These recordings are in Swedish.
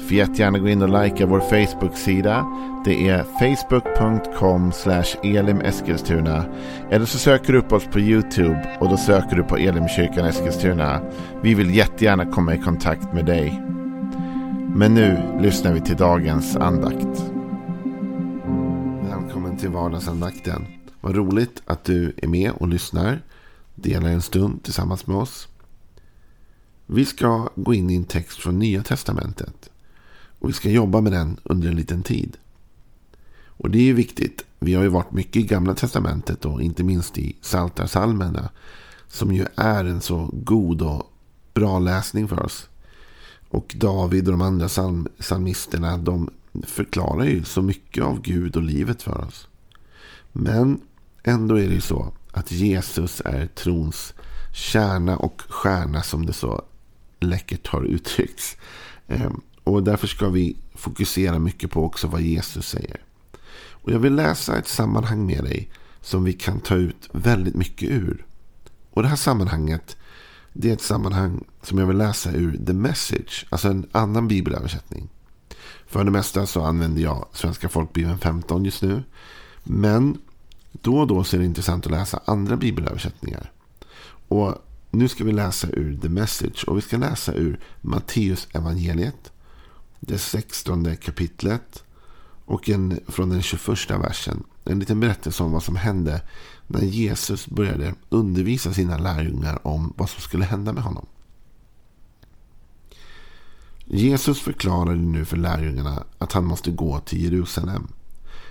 Får jättegärna gå in och likea vår Facebook-sida. Det är facebook.com elimeskilstuna. Eller så söker du upp oss på YouTube och då söker du på Elimkyrkan Eskilstuna. Vi vill jättegärna komma i kontakt med dig. Men nu lyssnar vi till dagens andakt. Välkommen till vardagsandakten. Vad roligt att du är med och lyssnar. Delar en stund tillsammans med oss. Vi ska gå in i en text från Nya Testamentet. Och vi ska jobba med den under en liten tid. Och det är ju viktigt. Vi har ju varit mycket i Gamla Testamentet och inte minst i Psaltarpsalmerna. Som ju är en så god och bra läsning för oss. Och David och de andra psalm, psalmisterna de förklarar ju så mycket av Gud och livet för oss. Men ändå är det ju så att Jesus är trons kärna och stjärna som det så läckert har uttryckts. Ehm, och därför ska vi fokusera mycket på också vad Jesus säger. Och jag vill läsa ett sammanhang med dig som vi kan ta ut väldigt mycket ur. Och det här sammanhanget det är ett sammanhang som jag vill läsa ur The Message, alltså en annan bibelöversättning. För det mesta så använder jag Svenska folkbibeln 15 just nu. Men då och då så är det intressant att läsa andra bibelöversättningar. Och nu ska vi läsa ur The Message och vi ska läsa ur Matteus evangeliet det sextonde kapitlet och en, från den 21 versen. En liten berättelse om vad som hände när Jesus började undervisa sina lärjungar om vad som skulle hända med honom. Jesus förklarade nu för lärjungarna att han måste gå till Jerusalem.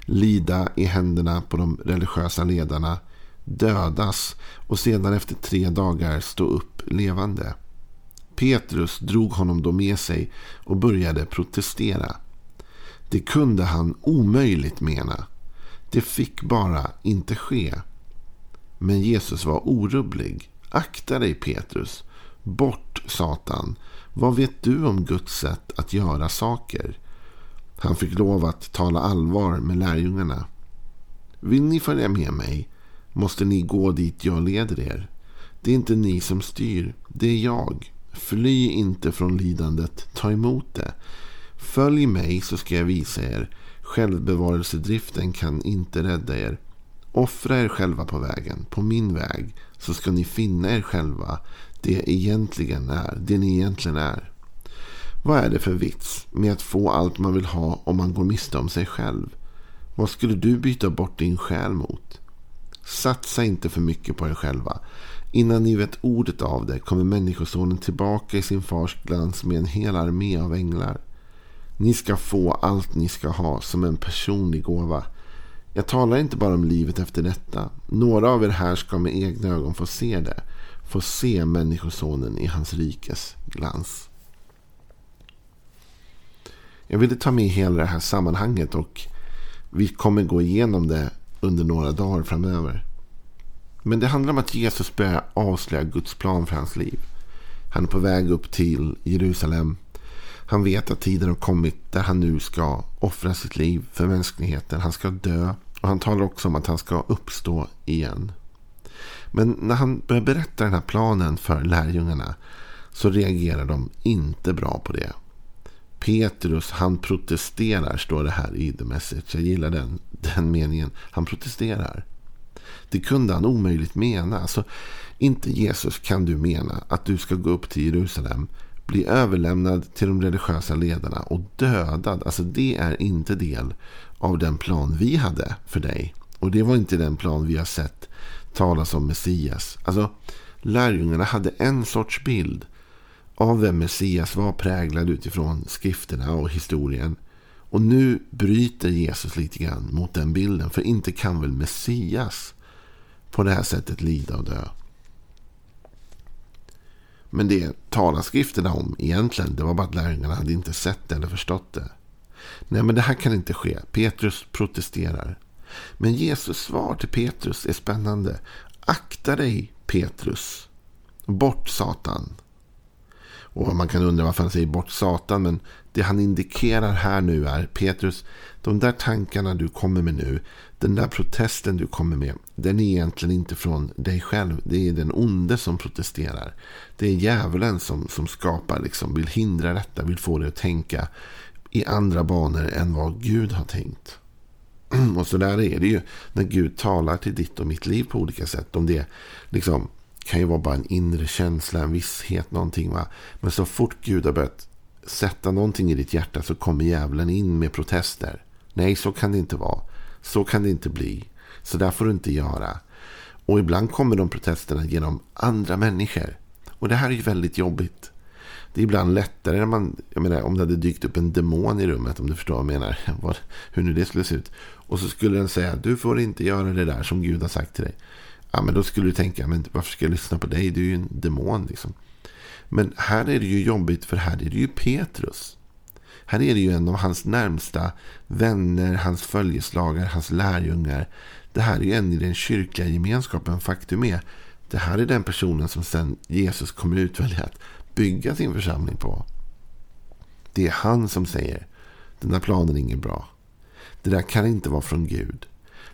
Lida i händerna på de religiösa ledarna, dödas och sedan efter tre dagar stå upp levande. Petrus drog honom då med sig och började protestera. Det kunde han omöjligt mena. Det fick bara inte ske. Men Jesus var orubblig. Akta dig Petrus. Bort Satan. Vad vet du om Guds sätt att göra saker? Han fick lov att tala allvar med lärjungarna. Vill ni följa med mig måste ni gå dit jag leder er. Det är inte ni som styr, det är jag. Fly inte från lidandet, ta emot det. Följ mig så ska jag visa er. Självbevarelsedriften kan inte rädda er. Offra er själva på vägen, på min väg, så ska ni finna er själva det egentligen är, det ni egentligen är. Vad är det för vits med att få allt man vill ha om man går miste om sig själv? Vad skulle du byta bort din själ mot? Satsa inte för mycket på er själva. Innan ni vet ordet av det kommer Människosonen tillbaka i sin fars glans med en hel armé av änglar. Ni ska få allt ni ska ha som en personlig gåva. Jag talar inte bara om livet efter detta. Några av er här ska med egna ögon få se det. Få se Människosonen i hans rikes glans. Jag ville ta med hela det här sammanhanget och vi kommer gå igenom det under några dagar framöver. Men det handlar om att Jesus börjar avslöja Guds plan för hans liv. Han är på väg upp till Jerusalem. Han vet att tiden har kommit där han nu ska offra sitt liv för mänskligheten. Han ska dö och han talar också om att han ska uppstå igen. Men när han börjar berätta den här planen för lärjungarna så reagerar de inte bra på det. Petrus han protesterar, står det här i The Message. Jag gillar den, den meningen. Han protesterar. Det kunde han omöjligt mena. Alltså, inte Jesus kan du mena att du ska gå upp till Jerusalem, bli överlämnad till de religiösa ledarna och dödad. Alltså det är inte del av den plan vi hade för dig. Och det var inte den plan vi har sett talas om Messias. Alltså, lärjungarna hade en sorts bild av vem Messias var präglad utifrån skrifterna och historien. Och nu bryter Jesus lite grann mot den bilden. För inte kan väl Messias på det här sättet lida och dö. Men det talar skrifterna om egentligen. Det var bara att lärjungarna hade inte sett det eller förstått det. Nej, men det här kan inte ske. Petrus protesterar. Men Jesus svar till Petrus är spännande. Akta dig Petrus. Bort Satan. Och man kan undra varför han säger bort Satan. Men det han indikerar här nu är Petrus. De där tankarna du kommer med nu. Den där protesten du kommer med. Den är egentligen inte från dig själv. Det är den onde som protesterar. Det är djävulen som, som skapar. Liksom, vill hindra detta. Vill få dig att tänka i andra banor än vad Gud har tänkt. Och så där är det ju när Gud talar till ditt och mitt liv på olika sätt. Om det liksom kan ju vara bara en inre känsla, en visshet, någonting. Va? Men så fort Gud har börjat sätta någonting i ditt hjärta så kommer djävulen in med protester. Nej, så kan det inte vara. Så kan det inte bli. Så där får du inte göra. Och ibland kommer de protesterna genom andra människor. Och det här är ju väldigt jobbigt. Det är ibland lättare när man, jag menar, om det hade dykt upp en demon i rummet, om du förstår vad jag menar. hur nu det skulle se ut. Och så skulle den säga, du får inte göra det där som Gud har sagt till dig. Ja, men då skulle du tänka, men varför ska jag lyssna på dig? Du är ju en demon liksom. Men här är det ju jobbigt, för här är det ju Petrus. Här är det ju en av hans närmsta vänner, hans följeslagare, hans lärjungar. Det här är ju en i den kyrkliga gemenskapen. Faktum är, det här är den personen som sen Jesus kommer utvälja att bygga sin församling på. Det är han som säger, den där planen är ingen bra. Det där kan inte vara från Gud.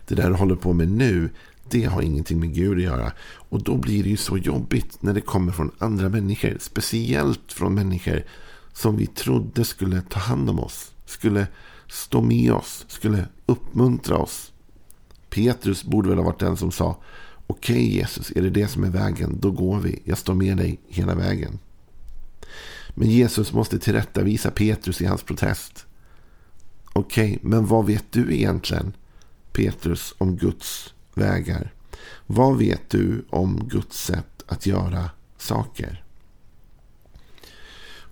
Det där du håller på med nu, det har ingenting med Gud att göra. Och då blir det ju så jobbigt när det kommer från andra människor. Speciellt från människor som vi trodde skulle ta hand om oss. Skulle stå med oss. Skulle uppmuntra oss. Petrus borde väl ha varit den som sa Okej okay, Jesus, är det det som är vägen? Då går vi. Jag står med dig hela vägen. Men Jesus måste tillrättavisa Petrus i hans protest. Okej, okay, men vad vet du egentligen, Petrus, om Guds vägar? Vad vet du om Guds sätt att göra saker?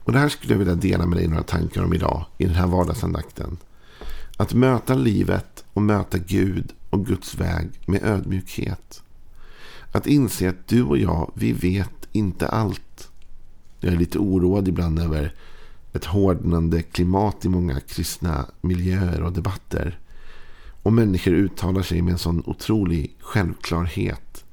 Och det här skulle jag vilja dela med dig några tankar om idag i den här vardagsandakten. Att möta livet och möta Gud och Guds väg med ödmjukhet. Att inse att du och jag, vi vet inte allt. Jag är lite oroad ibland över ett hårdnande klimat i många kristna miljöer och debatter. Och människor uttalar sig med en sån otrolig självklarhet.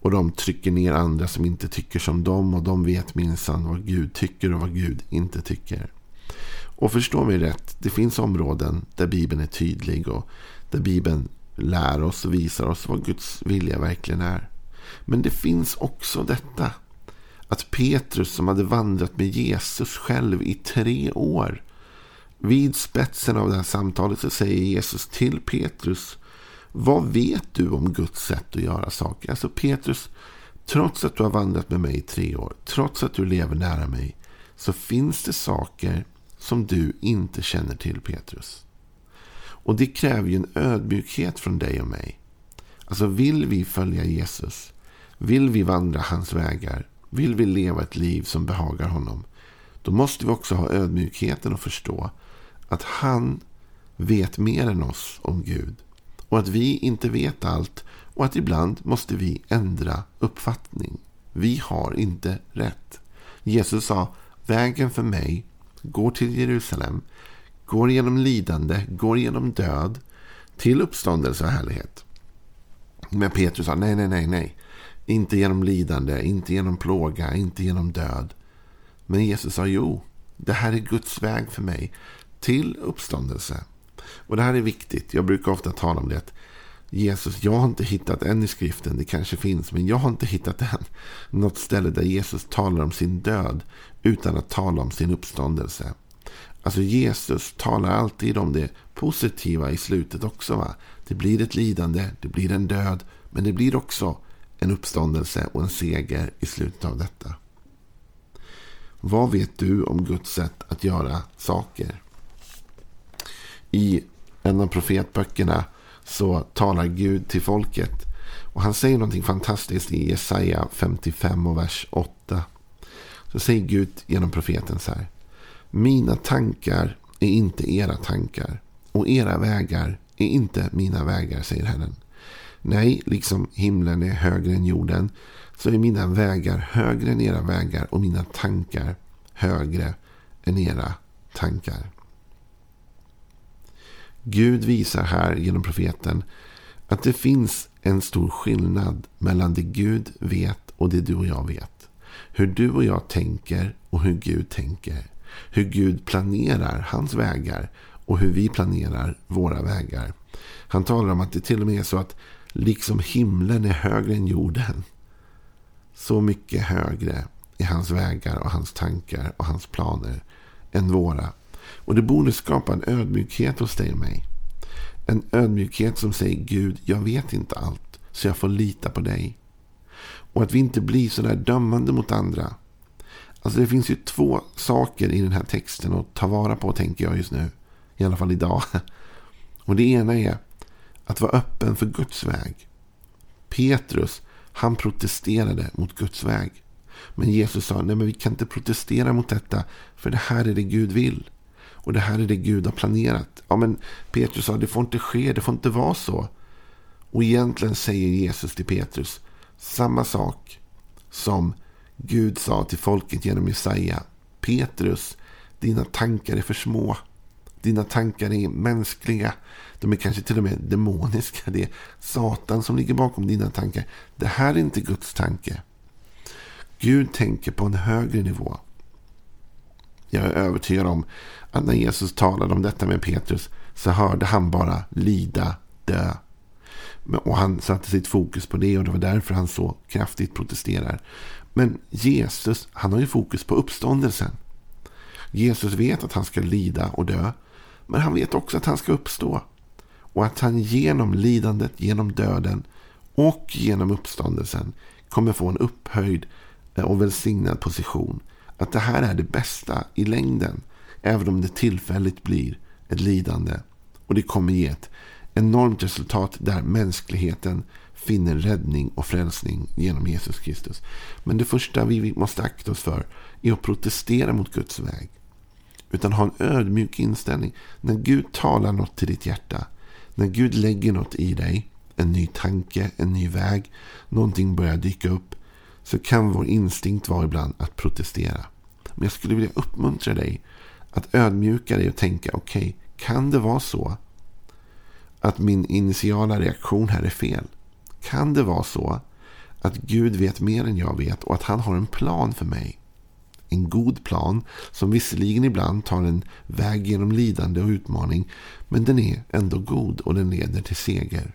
Och de trycker ner andra som inte tycker som dem. Och de vet minsann vad Gud tycker och vad Gud inte tycker. Och förstå mig rätt. Det finns områden där Bibeln är tydlig. Och där Bibeln lär oss och visar oss vad Guds vilja verkligen är. Men det finns också detta att Petrus som hade vandrat med Jesus själv i tre år. Vid spetsen av det här samtalet så säger Jesus till Petrus. Vad vet du om Guds sätt att göra saker? Alltså Petrus, trots att du har vandrat med mig i tre år. Trots att du lever nära mig. Så finns det saker som du inte känner till Petrus. Och det kräver ju en ödmjukhet från dig och mig. Alltså vill vi följa Jesus. Vill vi vandra hans vägar vill vi leva ett liv som behagar honom, då måste vi också ha ödmjukheten att förstå att han vet mer än oss om Gud. Och att vi inte vet allt och att ibland måste vi ändra uppfattning. Vi har inte rätt. Jesus sa, vägen för mig går till Jerusalem, går genom lidande, går genom död, till uppståndelse och härlighet. Men Petrus sa, nej, nej, nej, nej. Inte genom lidande, inte genom plåga, inte genom död. Men Jesus sa jo, det här är Guds väg för mig till uppståndelse. Och det här är viktigt. Jag brukar ofta tala om det. Jesus, jag har inte hittat än i skriften, det kanske finns, men jag har inte hittat än. Något ställe där Jesus talar om sin död utan att tala om sin uppståndelse. Alltså Jesus talar alltid om det positiva i slutet också. Va? Det blir ett lidande, det blir en död, men det blir också en uppståndelse och en seger i slutet av detta. Vad vet du om Guds sätt att göra saker? I en av profetböckerna så talar Gud till folket. Och han säger någonting fantastiskt i Jesaja 55 och vers 8. Så säger Gud genom profeten så här. Mina tankar är inte era tankar. Och era vägar är inte mina vägar, säger Herren. Nej, liksom himlen är högre än jorden så är mina vägar högre än era vägar och mina tankar högre än era tankar. Gud visar här genom profeten att det finns en stor skillnad mellan det Gud vet och det du och jag vet. hur du och jag tänker och hur Gud tänker. Hur Gud planerar hans vägar och hur vi planerar våra vägar. Han talar om att det till och med är så att liksom himlen är högre än jorden. Så mycket högre är hans vägar och hans tankar och hans planer än våra. Och det borde skapa en ödmjukhet hos dig och mig. En ödmjukhet som säger Gud, jag vet inte allt. Så jag får lita på dig. Och att vi inte blir sådär dömande mot andra. Alltså det finns ju två saker i den här texten att ta vara på tänker jag just nu. I alla fall idag. Och det ena är att vara öppen för Guds väg. Petrus, han protesterade mot Guds väg. Men Jesus sa, nej men vi kan inte protestera mot detta. För det här är det Gud vill. Och det här är det Gud har planerat. Ja men Petrus sa, det får inte ske, det får inte vara så. Och egentligen säger Jesus till Petrus samma sak som Gud sa till folket genom Jesaja. Petrus, dina tankar är för små. Dina tankar är mänskliga. De är kanske till och med demoniska. Det är Satan som ligger bakom dina tankar. Det här är inte Guds tanke. Gud tänker på en högre nivå. Jag är övertygad om att när Jesus talade om detta med Petrus så hörde han bara lida, dö. Och han satte sitt fokus på det och det var därför han så kraftigt protesterar. Men Jesus, han har ju fokus på uppståndelsen. Jesus vet att han ska lida och dö. Men han vet också att han ska uppstå. Och att han genom lidandet, genom döden och genom uppståndelsen kommer få en upphöjd och välsignad position. Att det här är det bästa i längden. Även om det tillfälligt blir ett lidande. Och det kommer ge ett enormt resultat där mänskligheten finner räddning och frälsning genom Jesus Kristus. Men det första vi måste akta oss för är att protestera mot Guds väg. Utan ha en ödmjuk inställning. När Gud talar något till ditt hjärta. När Gud lägger något i dig. En ny tanke, en ny väg. Någonting börjar dyka upp. Så kan vår instinkt vara ibland att protestera. Men jag skulle vilja uppmuntra dig att ödmjuka dig och tänka okej, okay, kan det vara så att min initiala reaktion här är fel? Kan det vara så att Gud vet mer än jag vet och att han har en plan för mig? En god plan som visserligen ibland tar en väg genom lidande och utmaning men den är ändå god och den leder till seger.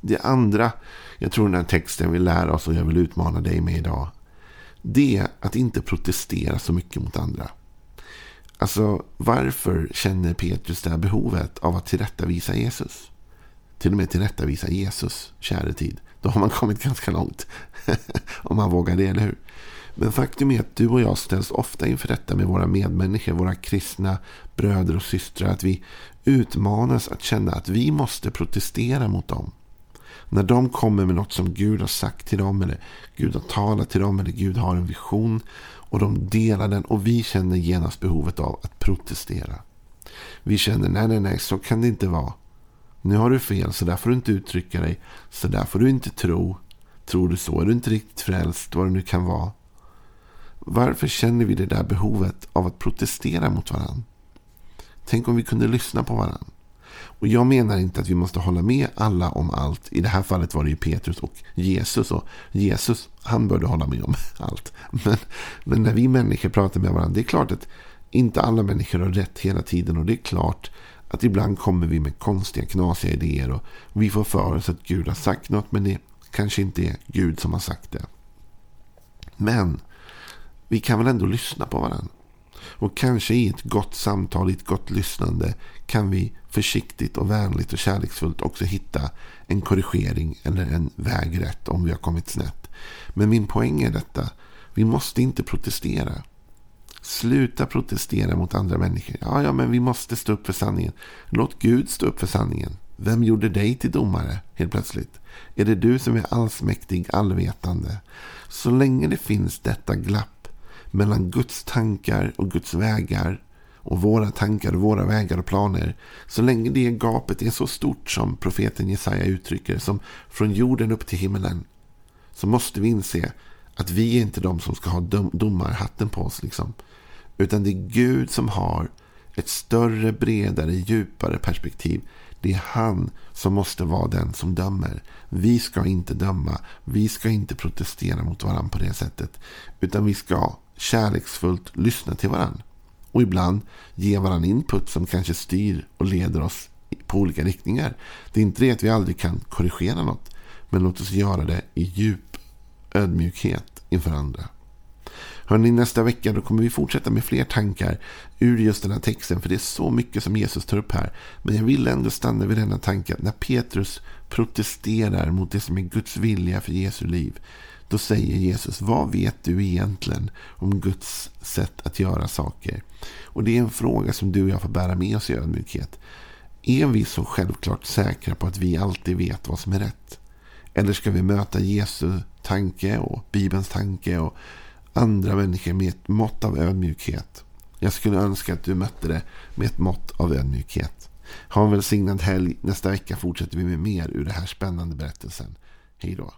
Det andra jag tror den här texten vill lära oss och jag vill utmana dig med idag. Det är att inte protestera så mycket mot andra. Alltså varför känner Petrus det här behovet av att tillrättavisa Jesus? Till och med tillrättavisa Jesus, käre tid. Då har man kommit ganska långt. Om man vågar det, eller hur? Men faktum är att du och jag ställs ofta inför detta med våra medmänniskor, våra kristna bröder och systrar. Att vi utmanas att känna att vi måste protestera mot dem. När de kommer med något som Gud har sagt till dem eller Gud har talat till dem eller Gud har en vision och de delar den och vi känner genast behovet av att protestera. Vi känner nej, nej, nej, så kan det inte vara. Nu har du fel, så där får du inte uttrycka dig. Så där får du inte tro. Tror du så är du inte riktigt frälst, vad det nu kan vara. Varför känner vi det där behovet av att protestera mot varandra? Tänk om vi kunde lyssna på varandra. Och jag menar inte att vi måste hålla med alla om allt. I det här fallet var det ju Petrus och Jesus. Och Jesus, han började hålla med om allt. Men, men när vi människor pratar med varandra, det är klart att inte alla människor har rätt hela tiden. Och det är klart att ibland kommer vi med konstiga, knasiga idéer. Och vi får för oss att Gud har sagt något, men det kanske inte är Gud som har sagt det. Men vi kan väl ändå lyssna på varandra. Och kanske i ett gott samtal, i ett gott lyssnande kan vi försiktigt och vänligt och kärleksfullt också hitta en korrigering eller en väg rätt om vi har kommit snett. Men min poäng är detta. Vi måste inte protestera. Sluta protestera mot andra människor. Ja, ja, men vi måste stå upp för sanningen. Låt Gud stå upp för sanningen. Vem gjorde dig till domare helt plötsligt? Är det du som är allsmäktig, allvetande? Så länge det finns detta glapp mellan Guds tankar och Guds vägar och våra tankar och våra vägar och planer. Så länge det gapet är så stort som profeten Jesaja uttrycker, som från jorden upp till himmelen, så måste vi inse att vi är inte de som ska ha dom domarhatten på oss. Liksom. Utan det är Gud som har ett större, bredare, djupare perspektiv. Det är han som måste vara den som dömer. Vi ska inte döma. Vi ska inte protestera mot varandra på det sättet. Utan vi ska kärleksfullt lyssna till varandra. Och ibland ge varandra input som kanske styr och leder oss på olika riktningar. Det är inte det att vi aldrig kan korrigera något. Men låt oss göra det i djup ödmjukhet inför andra. Hörrni, nästa vecka då kommer vi fortsätta med fler tankar ur just den här texten. För det är så mycket som Jesus tar upp här. Men jag vill ändå stanna vid denna tanke att när Petrus protesterar mot det som är Guds vilja för Jesu liv. Då säger Jesus, vad vet du egentligen om Guds sätt att göra saker? Och det är en fråga som du och jag får bära med oss i ödmjukhet. Är vi så självklart säkra på att vi alltid vet vad som är rätt? Eller ska vi möta Jesu tanke och Bibelns tanke och andra människor med ett mått av ödmjukhet? Jag skulle önska att du mötte det med ett mått av ödmjukhet. Ha en välsignad helg. Nästa vecka fortsätter vi med mer ur den här spännande berättelsen. Hej då.